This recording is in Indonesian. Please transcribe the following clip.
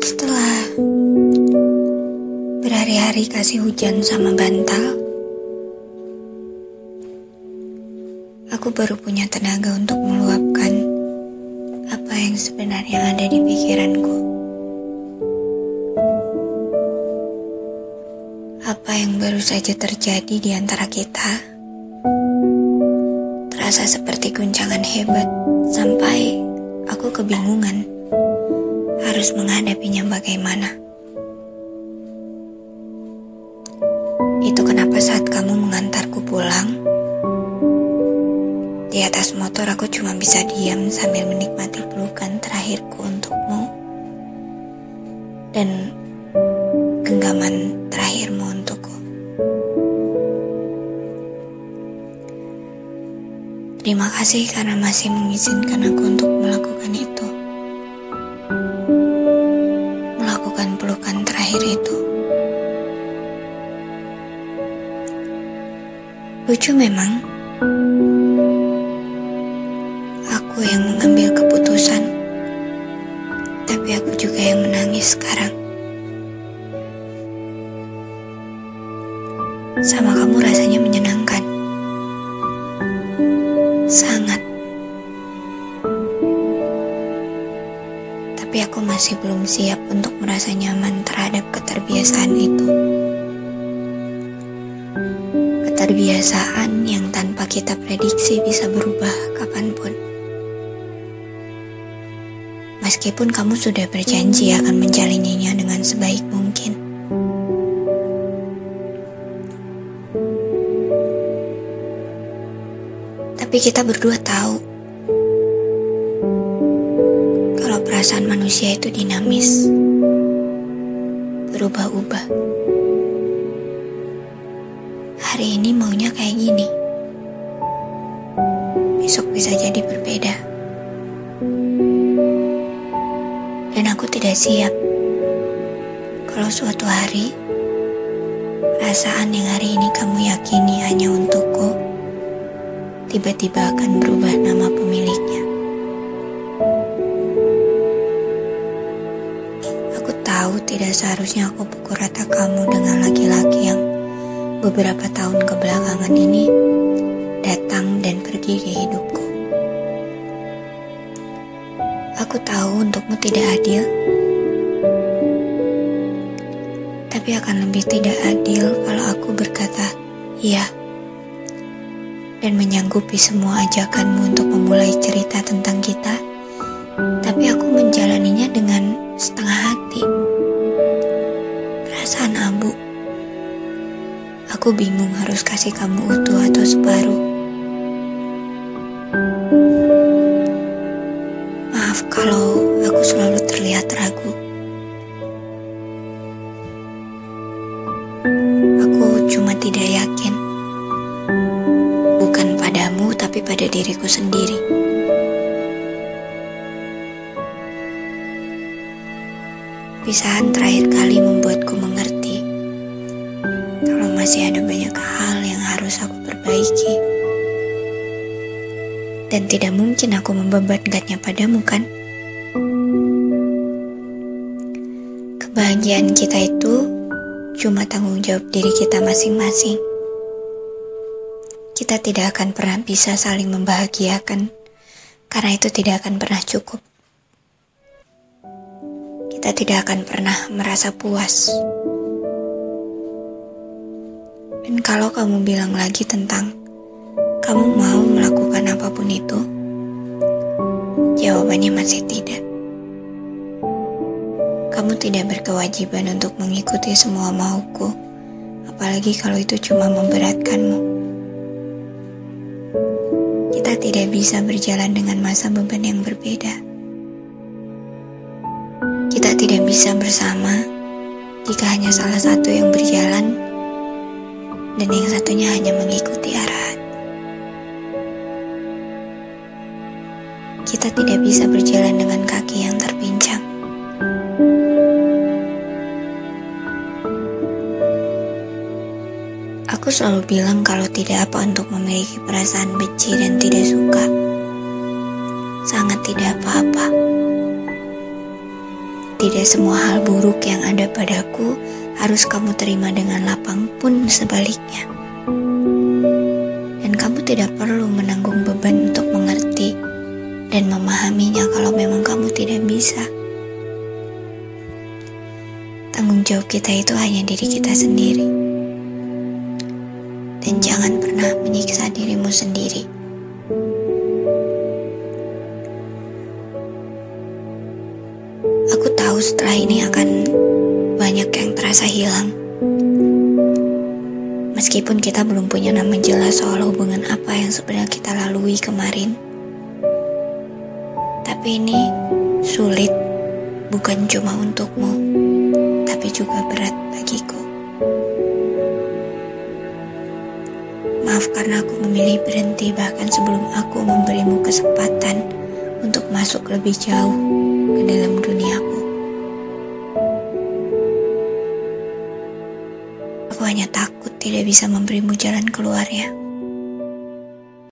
Setelah berhari-hari kasih hujan sama bantal, aku baru punya tenaga untuk meluapkan apa yang sebenarnya ada di pikiranku. Baru saja terjadi di antara kita terasa seperti guncangan hebat sampai aku kebingungan harus menghadapinya bagaimana. Itu kenapa saat kamu mengantarku pulang, di atas motor aku cuma bisa diam sambil menikmati pelukan terakhirku untukmu dan genggaman terakhirmu untukku. Terima kasih karena masih mengizinkan aku untuk melakukan itu. Melakukan pelukan terakhir itu. Lucu memang. Aku yang mengambil keputusan. Tapi aku juga yang menangis sekarang. Sama kamu rasanya menyenangkan. Sangat. Tapi aku masih belum siap untuk merasa nyaman terhadap keterbiasaan itu. Keterbiasaan yang tanpa kita prediksi bisa berubah kapan pun. Meskipun kamu sudah berjanji akan menjalininya dengan sebaik. Tapi kita berdua tahu kalau perasaan manusia itu dinamis, berubah-ubah. Hari ini maunya kayak gini, besok bisa jadi berbeda. Dan aku tidak siap kalau suatu hari perasaan yang hari ini kamu yakini hanya untukku tiba-tiba akan berubah nama pemiliknya. Aku tahu tidak seharusnya aku pukul rata kamu dengan laki-laki yang beberapa tahun kebelakangan ini datang dan pergi di hidupku. Aku tahu untukmu tidak adil, tapi akan lebih tidak adil kalau aku berkata iya dan menyanggupi semua ajakanmu untuk memulai cerita tentang kita, tapi aku menjalaninya dengan setengah hati. Perasaan abu. Aku bingung harus kasih kamu utuh atau separuh. Maaf kalau diriku sendiri. Pisahan terakhir kali membuatku mengerti kalau masih ada banyak hal yang harus aku perbaiki. Dan tidak mungkin aku membebankannya padamu kan? Kebahagiaan kita itu cuma tanggung jawab diri kita masing-masing kita tidak akan pernah bisa saling membahagiakan karena itu tidak akan pernah cukup. Kita tidak akan pernah merasa puas. Dan kalau kamu bilang lagi tentang kamu mau melakukan apa pun itu, jawabannya masih tidak. Kamu tidak berkewajiban untuk mengikuti semua mauku, apalagi kalau itu cuma memberatkanmu bisa berjalan dengan masa beban yang berbeda. Kita tidak bisa bersama jika hanya salah satu yang berjalan dan yang satunya hanya mengikuti arahan. Kita tidak bisa berjalan dengan kaki yang terpincang. Aku selalu bilang kalau tidak apa untuk memiliki perasaan benci dan tidak suka. Sangat tidak apa-apa. Tidak semua hal buruk yang ada padaku harus kamu terima dengan lapang pun sebaliknya. Dan kamu tidak perlu menanggung beban untuk mengerti dan memahaminya kalau memang kamu tidak bisa. Tanggung jawab kita itu hanya diri kita sendiri. Jangan pernah menyiksa dirimu sendiri. Aku tahu setelah ini akan banyak yang terasa hilang. Meskipun kita belum punya nama jelas soal hubungan apa yang sebenarnya kita lalui kemarin. Tapi ini sulit bukan cuma untukmu, tapi juga berat bagiku. Maaf karena aku memilih berhenti bahkan sebelum aku memberimu kesempatan untuk masuk lebih jauh ke dalam duniaku. Aku hanya takut tidak bisa memberimu jalan keluarnya.